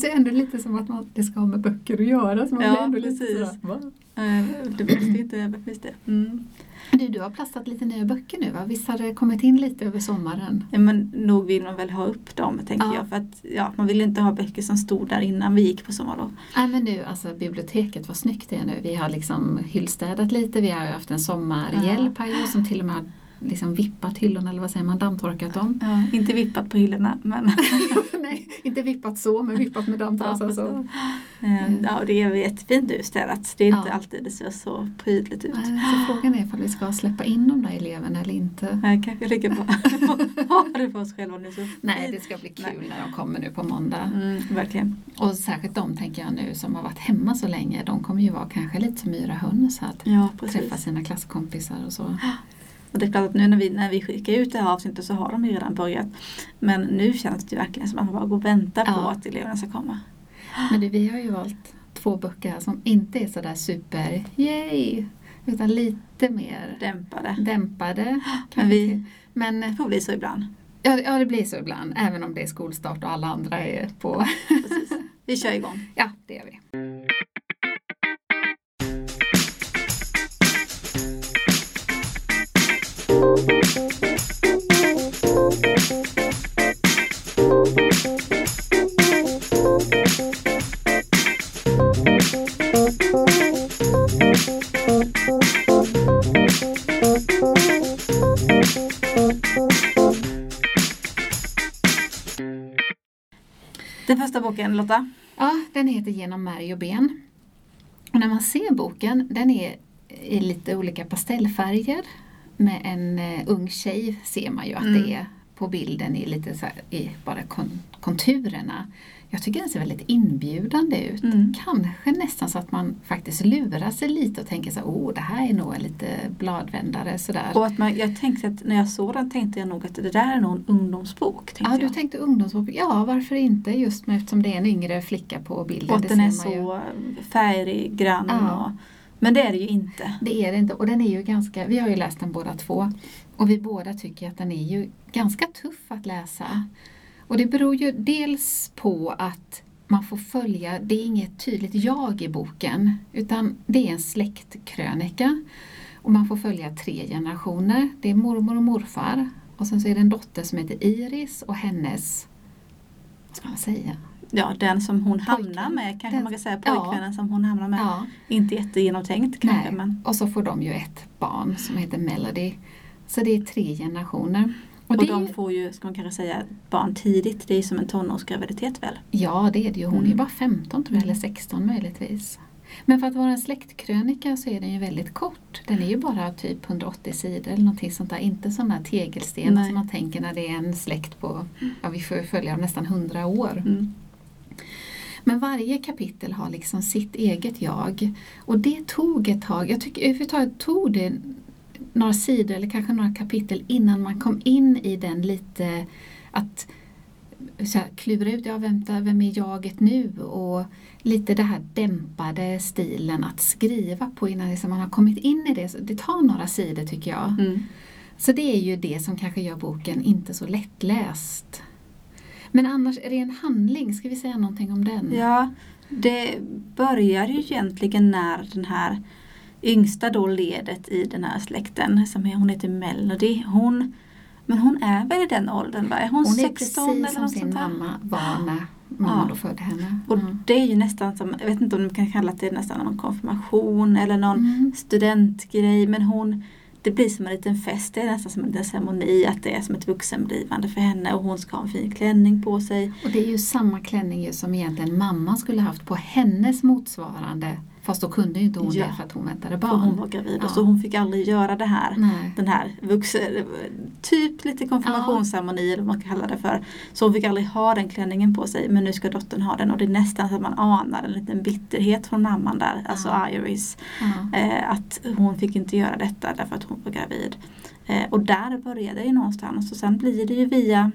känns ju ändå lite som att man, det ska ha med böcker att göra. Så man Ja, ändå lite precis. sådär, va? Eh, Det visste inte, varför visste det? Mm. Du, du har plastat lite nya böcker nu va? Visst har det kommit in lite över sommaren? Ja, men nog vill man väl ha upp dem tänker Ja. jag. För att ja, man vill inte ha böcker som stod där innan vi gick på sommarlov. Nej men nu, alltså biblioteket, vad snyggt det är nu. Vi har liksom hyllstädat lite, vi har ju haft en sommarhjälp här som till och med har liksom vippat hyllorna, eller vad säger man, dammtorkat dem. Ja, inte vippat på hyllorna men Nej, inte vippat så, men vippat med dammtrasa. så. Eh, ja, det är jättefint utstädat. Det är inte Ja. alltid det ser så prydligt ut. Nej, Så frågan är ifall vi ska släppa in de där eleverna eller inte. Jag kanske ligger på ha det för oss själva nu. Så Nej, det ska bli kul Nej. när de kommer nu på måndag. Mm, verkligen. Och särskilt de tänker jag nu som har varit hemma så länge, de kommer ju vara kanske lite som yra höns här. Ja, Träffa sina klasskompisar och så. Och det är klart att nu när vi, när vi skickar ut det här avsnittet så har de ju redan börjat. Men nu känns det ju verkligen som att man bara går och väntar på Ja. att eleverna ska komma. Men du, vi har ju valt två böcker här som inte är sådär super yay utan lite mer Dämpade. dämpade. Men vi-. Men Det får bli så ibland. ja, ja, det blir så ibland även om det är skolstart och alla andra är på. Precis. Vi kör igång. Ja, det gör vi. Den första boken Lotta. Ja, den heter Genom märg och ben. Och när man ser boken, den är i lite olika pastellfärger. Med en eh, ung tjej ser man ju att Mm. det är på bilden i lite så här, i bara kon- konturerna. Jag tycker den ser väldigt inbjudande ut. Mm. Kanske nästan så att man faktiskt lurar sig lite och tänker så här, oh det här är nog lite bladvändare sådär. Och att man, jag tänkte att när jag såg den tänkte jag nog att det där är nog en ungdomsbok. Ja, du jag. tänkte ungdomsbok. Ja, varför inte? Just med, eftersom det är en yngre flicka på bilden. och att det den är ju. så färgig, grann. Ja. Och, men det är det ju inte. Det är det inte och den är ju ganska, vi har ju läst den båda två och vi båda tycker att den är ju ganska tuff att läsa. Och det beror ju dels på att man får följa, det är inget tydligt jag i boken utan det är en släktkrönika. Och man får följa tre generationer. Det är mormor och morfar och sen så är det en dotter som heter Iris och hennes, vad ska man säga? Ja, den som hon hamnar med kanske Den- man kan säga. ja. Pojkvännen som hon hamnar med. Ja, Inte jättegenomtänkt kanske Nej. men. och så får de ju ett barn som heter Melody. Så det är tre generationer. Och, är de ju- får ju, ska man kanske säga, barn tidigt. Det är som en tonårsgraviditet väl? Ja, det är det ju. Hon är Mm. bara 15 tror jag, eller 16 möjligtvis. Men för att vara en släktkrönika så är den ju väldigt kort. Den är ju bara typ 180 sidor eller någonting sånt där. Inte sådana tegelstenar som man tänker när det är en släkt på, ja vi får följa nästan 100 år. Mm. Men varje kapitel har liksom sitt eget jag. Och det tog ett tag, jag tycker överhuvudtaget tog det några sidor eller kanske några kapitel innan man kom in i den lite att så här, klura ut, ja vänta, vem är jaget nu? Och lite det här dämpade stilen att skriva på innan liksom man har kommit in i det. Så Det tar några sidor tycker jag. Mm. Så det är ju det som kanske gör boken inte så lättläst. Men annars, är det en handling? Ska vi säga någonting om den? Ja, det börjar ju egentligen när den här yngsta då ledet i den här släkten, som är, hon heter Melody, hon men hon är väl i den åldern va? Är hon, Hon är 16 precis eller som sin mamma var när mamma Ja. då födde henne. Och Mm. det är ju nästan som, jag vet inte om man kan kalla det nästan någon konfirmation eller någon Mm. studentgrej men hon det blir som en liten fest, det är nästan som en liten ceremoni att det är som ett vuxenblivande för henne och hon ska ha en fin klänning på sig. Och det är ju samma klänning ju som egentligen mamma skulle haft på hennes motsvarande. Fast då kunde ju inte hon Ja. det för att hon väntade För barn. hon var gravid Ja. och så hon fick aldrig göra det här. Nej. Den här vuxen, typ lite konfirmationsceremoni eller vad man kan kalla det för. Så hon fick aldrig ha den klänningen på sig men nu ska dottern ha den och det är nästan så att man anar en liten bitterhet från mamman där, alltså Ja. Iris. Ja. Eh, att hon fick inte göra detta därför att hon var gravid. Eh, och där började det ju någonstans och sen blir det ju via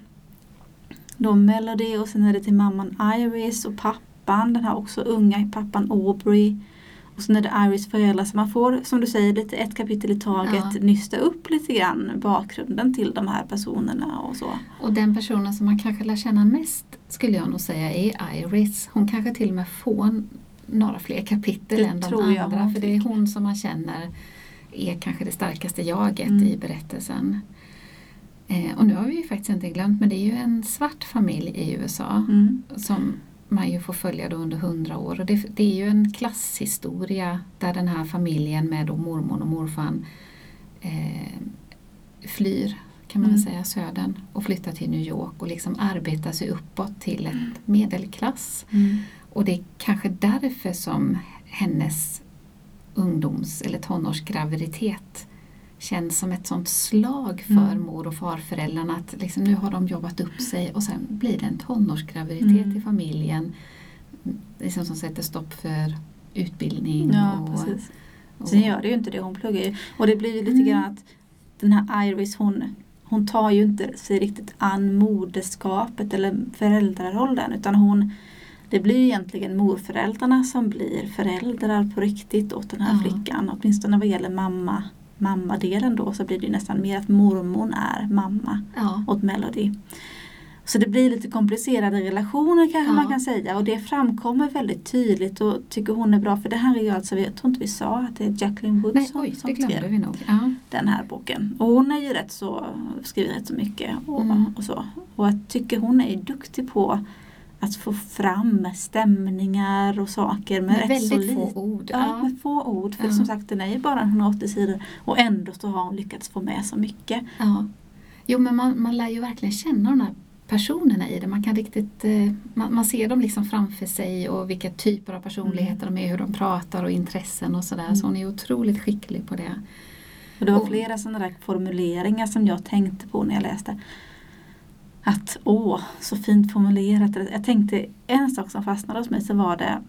då Melody och sen är det till mamman Iris och pappan, den här också unga pappan Aubrey. Och sen är det Iris föräldrar så man får som du säger lite ett kapitel i taget Ja. nysta upp lite grann bakgrunden till de här personerna och så. Och den personen som man kanske lär känna mest skulle jag nog säga är Iris. Hon kanske till och med får några fler kapitel Det än de andra. För det är hon som man känner är kanske det starkaste jaget Mm. i berättelsen. Eh, och nu har vi ju faktiskt inte glömt, men det är ju en svart familj i USA Mm. som man ju får följa då under hundra år. Och det, det är ju en klasshistoria där den här familjen med då mormor och morfar eh, flyr kan man Mm. säga södern och flyttar till New York och liksom arbetar sig uppåt till ett medelklass. Mm. Och det är kanske därför som hennes ungdoms eller tonårsgraviditet känns som ett sånt slag för Mm. mor och farföräldrarna att liksom, nu har de jobbat upp sig och sen blir det en tonårsgraviditet Mm. i familjen liksom som sätter stopp för utbildning. Ja, och, precis. och, Sen gör det ju inte det, hon pluggar ju. Och det blir ju lite Mm. grann att den här Iris hon, hon tar ju inte sig riktigt an moderskapet eller föräldrarollen utan hon det blir egentligen morföräldrarna som blir föräldrar på riktigt åt den här Ja. flickan. Åtminstone vad gäller mamma, mammadelen då så blir det ju nästan mer att mormor är mamma ja, åt Melody. Så det blir lite komplicerade relationer kanske Ja. man kan säga och det framkommer väldigt tydligt och tycker hon är bra för det här är ju alltså, jag tror inte vi sa att det är Jacqueline Wood nej, som, oj, som skrev. Ja. den här boken. Och hon är ju rätt så, skriver rätt så mycket och, Mm. och så. Och jag tycker hon är duktig på att få fram stämningar och saker med, Med väldigt få ord. Ja, Ja. med få ord. För Ja. som sagt den är ju bara 180 sidor och ändå så har hon lyckats få med så mycket. Ja. Jo men man, man lär ju verkligen känna de här personerna i det. Man kan riktigt, eh, man, man ser dem liksom framför sig och vilka typer av personligheter de är, hur de pratar och intressen och sådär. Mm. Så hon är otroligt skicklig på det. Och det var Och- flera sådana där formuleringar som jag tänkte på när jag läste. Att åh, så fint formulerat. Jag tänkte en sak som fastnade hos mig så var det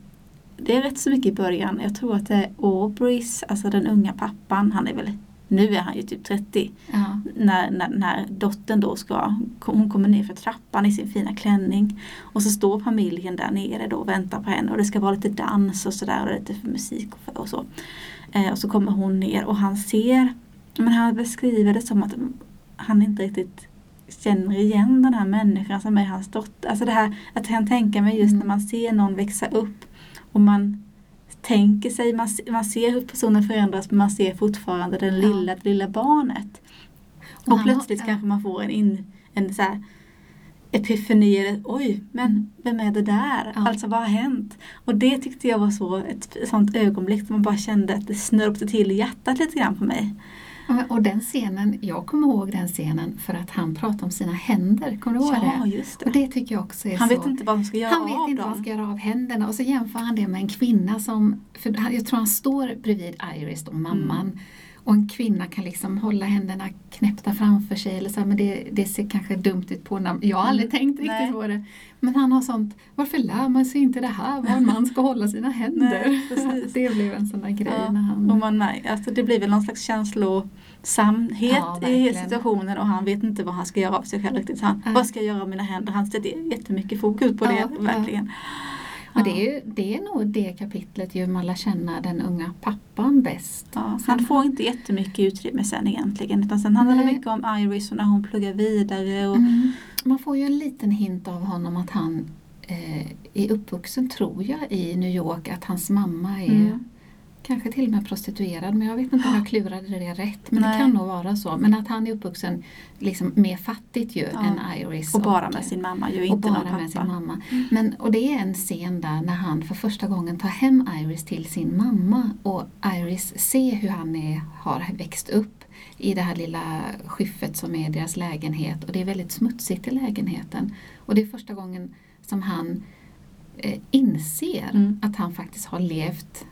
Det är rätt så mycket i början. Jag tror att det är Aubreys, alltså den unga pappan. Han är väl, nu är han ju typ 30. Ja. När, när den här dottern då ska, hon kommer ner för trappan i sin fina klänning. Och så står familjen där nere då och väntar på henne och det ska vara lite dans och sådär och lite musik och, och så. Eh, och så kommer hon ner och han ser, men han beskriver det som att han inte riktigt känner igen den här människan som är hans dotter. Alltså det här att jag kan tänka mig just Mm. när man ser någon växa upp och man tänker sig, man, se- man ser hur personen förändras men man ser fortfarande den Ja. lilla, det lilla barnet. Och Och har- plötsligt ja. kanske man får en, in, en så här epifani, eller, oj men vem är det där? Mm. Ja. Alltså vad har hänt? Och det tyckte jag var så ett sånt ögonblick där man bara kände att det snörpte till hjärtat lite grann på mig. Men- Och den scenen, jag kommer ihåg den scenen för att han pratar om sina händer. Kommer du ihåg Ja, det? just Och det. det tycker jag också är Han så. vet inte vad han ska göra Han vet av inte vad han ska göra av händerna och så jämför han det med en kvinna som, för jag tror han står bredvid Iris, då, mamman. Mm. Och en kvinna kan liksom hålla händerna knäppta framför sig eller så, här, men det, det ser kanske dumt ut på namn. Jag har aldrig Mm, tänkt riktigt nej. på det. Men han har sånt, varför lär man sig inte det här, var en man ska hålla sina händer? Nej, det blev en sån där grej Ja, när han... Och man alltså det blir väl någon slags känslosamhet Ja, i verkligen. situationen och han vet inte vad han ska göra av sig själv riktigt. Så han, Ja. Vad ska jag göra av mina händer? Han sätter jättemycket fokus på det, ja. Och det är, ju, det är nog det kapitlet ju man lär känna den unga pappan bäst. Ja, han får inte jättemycket utrymme sen egentligen. Utan sen handlar det mycket om Iris och när hon pluggar vidare. Och, Mm. Man får ju en liten hint av honom att han eh, är uppvuxen, tror jag, i New York. Att hans mamma är Mm. Kanske till och med prostituerad. Men jag vet inte om jag klurade det rätt. Men Nej. det kan nog vara så. Men att han är uppvuxen liksom mer fattigt ju Ja. än Iris. och bara med sin mamma, ju och inte någon bara pappa. med sin mamma. Men, och det är en scen där när han för första gången tar hem Iris till sin mamma och Iris ser hur han är, har växt upp i det här lilla skyffet som är deras lägenhet och det är väldigt smutsigt i lägenheten. Och det är första gången som han eh, inser Mm. att han faktiskt har levt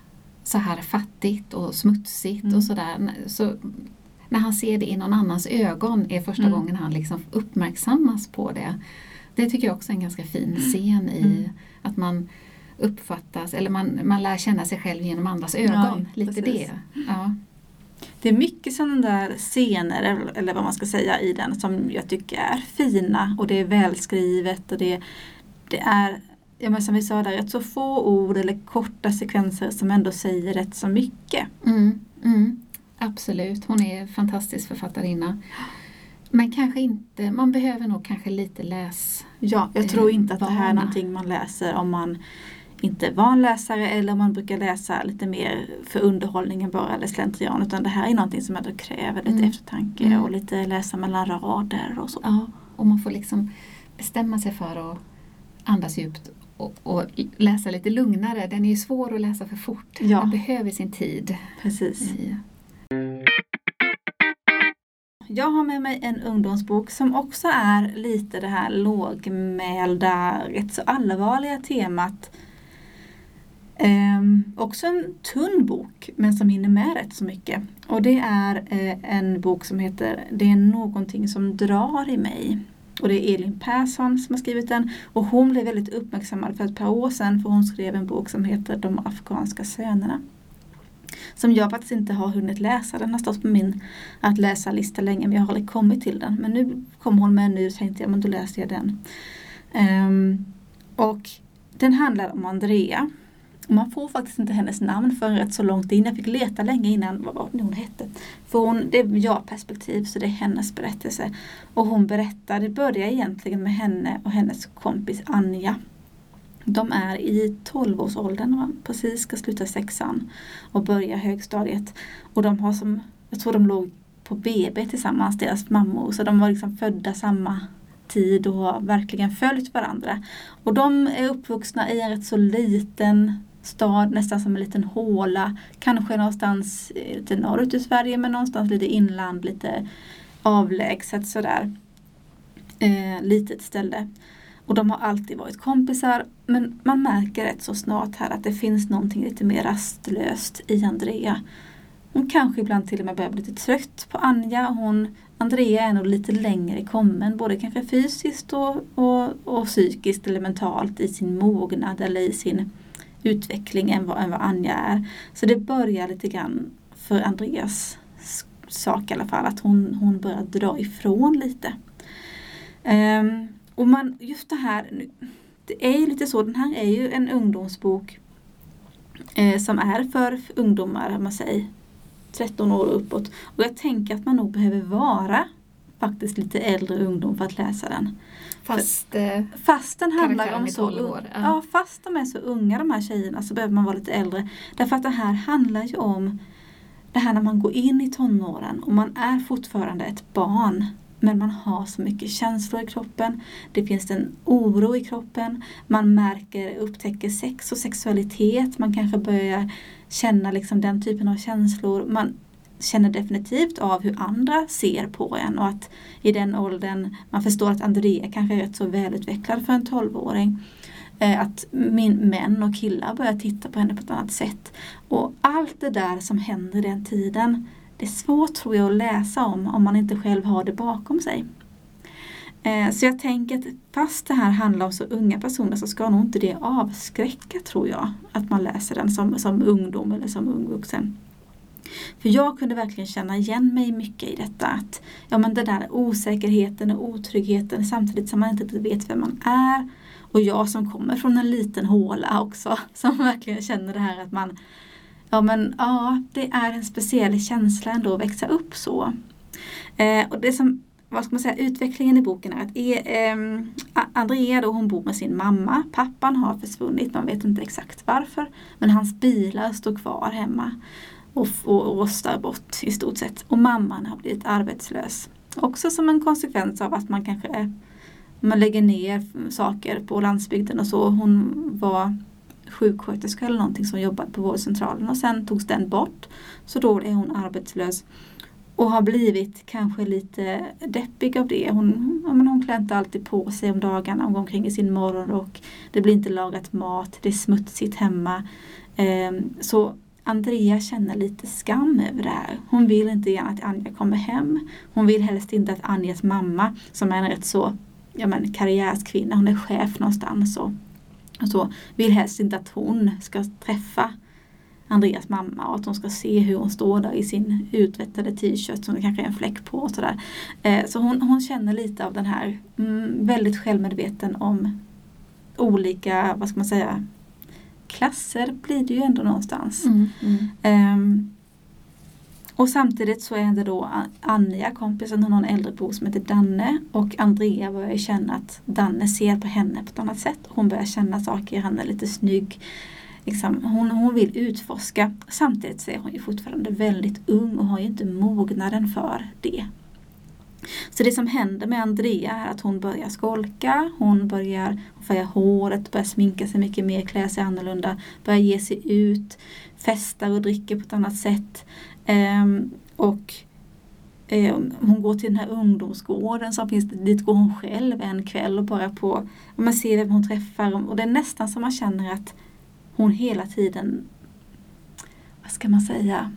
så här fattigt och smutsigt Mm. och sådär. Så när han ser det i någon annans ögon är första Mm. gången han liksom uppmärksammas på det. Det tycker jag också är en ganska fin scen i Mm. att man uppfattas, eller man, man lär känna sig själv genom andras ögon. Ja, lite precis. det. Ja. Det är mycket sådana där scener, eller- eller vad man ska säga, i den som jag tycker är fina och det är välskrivet och det, det är Ja men som vi sa där, rätt så få ord eller korta sekvenser som ändå säger rätt så mycket. Mm, mm, absolut, hon är en fantastisk författarinna. Men kanske inte, man behöver nog kanske lite läs... Ja, jag tror eh, inte att det här är någonting man läser om man inte är van läsare eller om man brukar läsa lite mer för underhållningen bara eller slentrian utan det här är någonting som ändå kräver lite Mm. eftertanke Mm. och lite läsa mellan rader och så. Ja, och man får liksom bestämma sig för att andas djupt och, och läsa lite lugnare. Den är ju svår att läsa för fort. Ja. Man behöver sin tid. Precis. i- Jag har med mig en ungdomsbok som också är lite det här lågmälda, rätt så allvarliga temat. Ehm, också en tunn bok men som hinner med rätt så mycket. Och det är eh, en bok som heter Det är någonting som drar i mig. Och det är Elin Persson som har skrivit den. Och hon blev väldigt uppmärksammad för ett par år sedan för hon skrev en bok som heter De afghanska sönerna. Som jag faktiskt inte har hunnit läsa. Den har stått på min att läsa-lista länge men jag har aldrig kommit till den. Men nu kom hon med en ny så tänkte jag men då läser jag den. Um, och den handlar om Andrea. Och Man får faktiskt inte hennes namn förrän rätt så långt in. Jag fick leta länge innan vad var det hon hette. För hon, det är jag-perspektiv så det är hennes berättelse. Och hon berättar, det börjar egentligen med henne och hennes kompis Anja. De är i 12-årsåldern och precis ska sluta sexan och börja högstadiet. Och de har som, jag tror de låg på BB tillsammans, deras mammor. Så de var liksom födda samma tid och har verkligen följt varandra. Och de är uppvuxna i en rätt så liten stad, nästan som en liten håla. Kanske någonstans eh, lite norrut i Sverige men någonstans lite inland, lite avlägset sådär. Eh, litet ställe. Och de har alltid varit kompisar men man märker rätt så snart här att det finns någonting lite mer rastlöst i Andrea. Hon kanske ibland till och med börjar bli lite trött på Anja. Hon, Andrea är nog lite längre kommen både kanske fysiskt och, och, och psykiskt eller mentalt i sin mognad eller i sin utveckling än vad, än vad Anja är. Så det börjar lite grann för Andreas sak i alla fall att hon, hon börjar dra ifrån lite. Um, och man, just det här, det är ju lite så, den här är ju en ungdomsbok eh, som är för ungdomar, om man säger 13 år och uppåt. Och jag tänker att man nog behöver vara faktiskt lite äldre ungdom för att läsa den. Fast eh, Fast den handlar om så 12 år, ja. ja. fast de är så unga de här tjejerna så behöver man vara lite äldre. Därför att det här handlar ju om det här när man går in i tonåren och man är fortfarande ett barn. Men man har så mycket känslor i kroppen. Det finns en oro i kroppen. Man märker, upptäcker sex och sexualitet. Man kanske börjar känna liksom den typen av känslor. Man känner definitivt av hur andra ser på en och att i den åldern, man förstår att Andrea kanske är rätt så välutvecklad för en 12-åring. Eh, att min män och killar börjar titta på henne på ett annat sätt. Och allt det där som händer i den tiden, det är svårt tror jag att läsa om om man inte själv har det bakom sig. Eh, så jag tänker att fast det här handlar om så unga personer så ska nog inte det avskräcka tror jag. Att man läser den som, som ungdom eller som ung vuxen. För jag kunde verkligen känna igen mig mycket i detta. Att, ja, men den där osäkerheten och otryggheten samtidigt som man inte vet vem man är. Och jag som kommer från en liten håla också. Som verkligen känner det här att man Ja men ja, det är en speciell känsla ändå att växa upp så. Eh, och det som, vad ska man säga, utvecklingen i boken är att e, ehm, Andrea då hon bor med sin mamma. Pappan har försvunnit, man vet inte exakt varför. Men hans bilar står kvar hemma och, och rostar bort i stort sett. Och mamman har blivit arbetslös. Också som en konsekvens av att man kanske man lägger ner saker på landsbygden och så. Hon var sjuksköterska eller någonting som jobbade på vårdcentralen och sen togs den bort. Så då är hon arbetslös och har blivit kanske lite deppig av det. Hon, ja, men hon klär inte alltid på sig om dagarna, hon går omkring i sin morgonrock. Det blir inte lagat mat, det är smutsigt hemma. Ehm, så Andrea känner lite skam över det här. Hon vill inte gärna att Anja kommer hem. Hon vill helst inte att Anjas mamma, som är en rätt så ja, men, karriärskvinna, hon är chef någonstans och, och så, vill helst inte att hon ska träffa Andreas mamma och att hon ska se hur hon står där i sin utvättade t-shirt som det kanske är en fläck på och sådär. Eh, så hon, hon känner lite av den här, mm, väldigt självmedveten om olika, vad ska man säga, klasser blir det ju ändå någonstans. Mm, mm. Ehm, Och samtidigt så är det då Anja, kompisen, hon har en äldre bror som heter Danne och Andrea börjar känna att Danne ser på henne på ett annat sätt. Hon börjar känna saker, han är lite snygg. Liksom, hon, hon vill utforska. Samtidigt så är hon ju fortfarande väldigt ung och har ju inte mognaden för det. Så det som händer med Andrea är att hon börjar skolka, hon börjar färga håret, börjar sminka sig mycket mer, klä sig annorlunda, börjar ge sig ut, festar och dricker på ett annat sätt. Um, och ehm, hon går till den här ungdomsgården som finns, dit går hon själv en kväll och bara på, man ser vem hon träffar och det är nästan som man känner att hon hela tiden, vad ska man säga,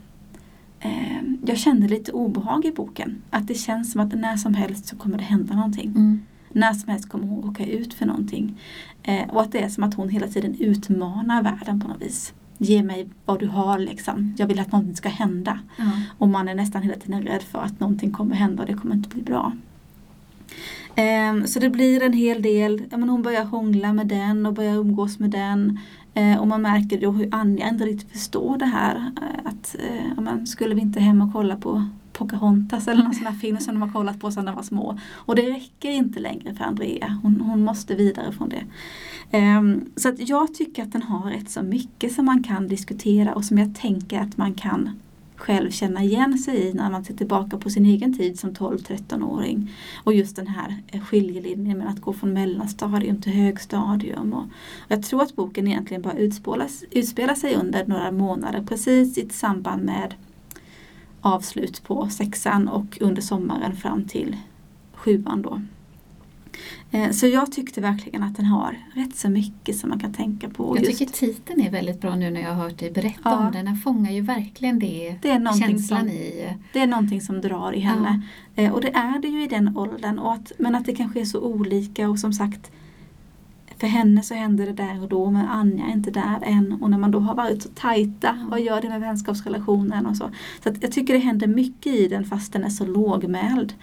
jag kände lite obehag i boken. Att det känns som att när som helst så kommer det hända någonting. Mm. När som helst kommer hon råka ut för någonting. Eh, och att det är som att hon hela tiden utmanar världen på något vis ge mig vad du har liksom. Jag vill att någonting ska hända. Mm. Och man är nästan hela tiden rädd för att någonting kommer hända och det kommer inte bli bra. Um, så det blir en hel del, ja, men hon börjar hångla med den och börjar umgås med den. Eh, och man märker då hur Anja inte riktigt förstår det här. Eh, att eh, man skulle vi inte hem och kolla på Pocahontas eller någon sån här film som de har kollat på sedan de var små. Och det räcker inte längre för Andrea. Hon, hon måste vidare från det. Um, så att jag tycker att den har rätt så mycket som man kan diskutera och som jag tänker att man kan själv känna igen sig i när man ser tillbaka på sin egen tid som 12-13-åring. Och just den här eh, skiljelinjen med att gå från mellanstadium till högstadium. Och jag tror att boken egentligen bara utspelar, utspelar sig under några månader precis i samband med avslut på sexan och under sommaren fram till sjuan då. Eh, så jag tyckte verkligen att den har rätt så mycket som man kan tänka på. Jag tycker titeln är väldigt bra nu när jag har hört dig berätta ja. om den. Den fångar ju verkligen det, det är känslan som, i. Det är någonting som drar i henne. Ja. Eh, och det är det ju i den åldern. Och att, men att det kanske är så olika och som sagt för henne så händer det där och då men Anja är inte där än. Och när man då har varit så tajta, vad gör det med vänskapsrelationen och så. Så jag tycker det händer mycket i den fast den är så lågmäld.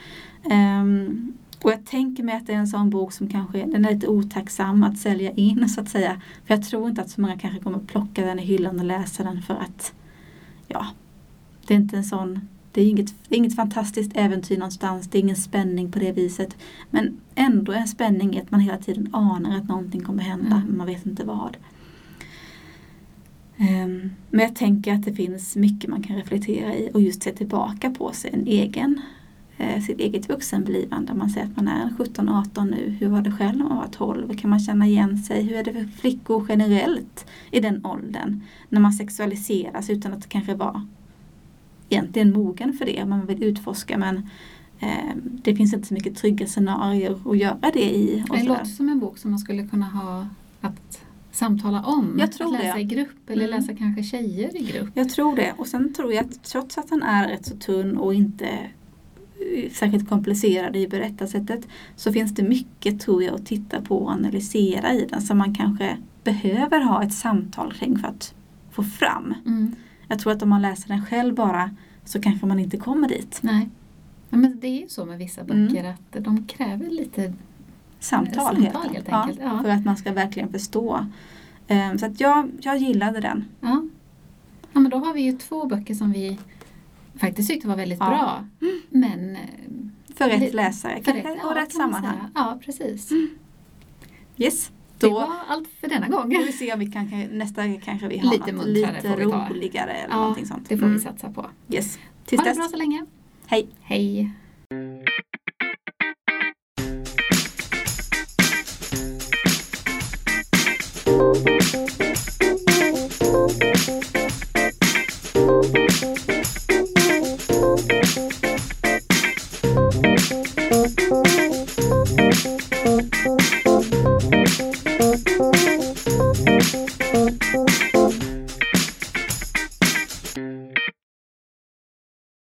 Um, och jag tänker mig att det är en sån bok som kanske den är lite otacksam att sälja in så att säga. För jag tror inte att så många kanske kommer plocka den i hyllan och läsa den för att ja, det är inte en sån det är inget, inget fantastiskt äventyr någonstans, det är ingen spänning på det viset. Men ändå en spänning i att man hela tiden anar att någonting kommer hända, mm. men man vet inte vad. Um, men jag tänker att det finns mycket man kan reflektera i och just se tillbaka på sin egen, sitt eget vuxenblivande. Man säger att man är 17-18 nu, hur var det själv när man var 12? Kan man känna igen sig? Hur är det för flickor generellt i den åldern? När man sexualiseras utan att kanske var egentligen mogen för det. Man vill utforska men eh, det finns inte så mycket trygga scenarier att göra det i. det låter som en bok som man skulle kunna ha att samtala om. Jag tror att läsa det. i grupp eller mm. läsa kanske tjejer i grupp. Jag tror det. Och sen tror jag att trots att den är rätt så tunn och inte eh, särskilt komplicerad i berättarsättet så finns det mycket tror jag att titta på och analysera i den som man kanske behöver ha ett samtal kring för att få fram. Mm. Jag tror att om man läser den själv bara så kanske man inte kommer dit. Nej. Men det är ju så med vissa böcker mm. att de kräver lite samtal, samtal helt, helt enkelt. Ja, ja. För att man ska verkligen förstå. Um, så att jag, jag gillade den. Ja. ja, men då har vi ju två böcker som vi faktiskt tyckte var väldigt ja. bra. Men eh, för rätt läsare för rätt, och rätt sammanhang. Ja, precis. Mm. Yes. Då det var allt för denna gång. Får vi se om vi kan, nästa kanske vi har lite något lite roligare eller ja, någonting sånt. det får mm. vi satsa på. Yes. Tills ha det bra så länge. Hej. Hej.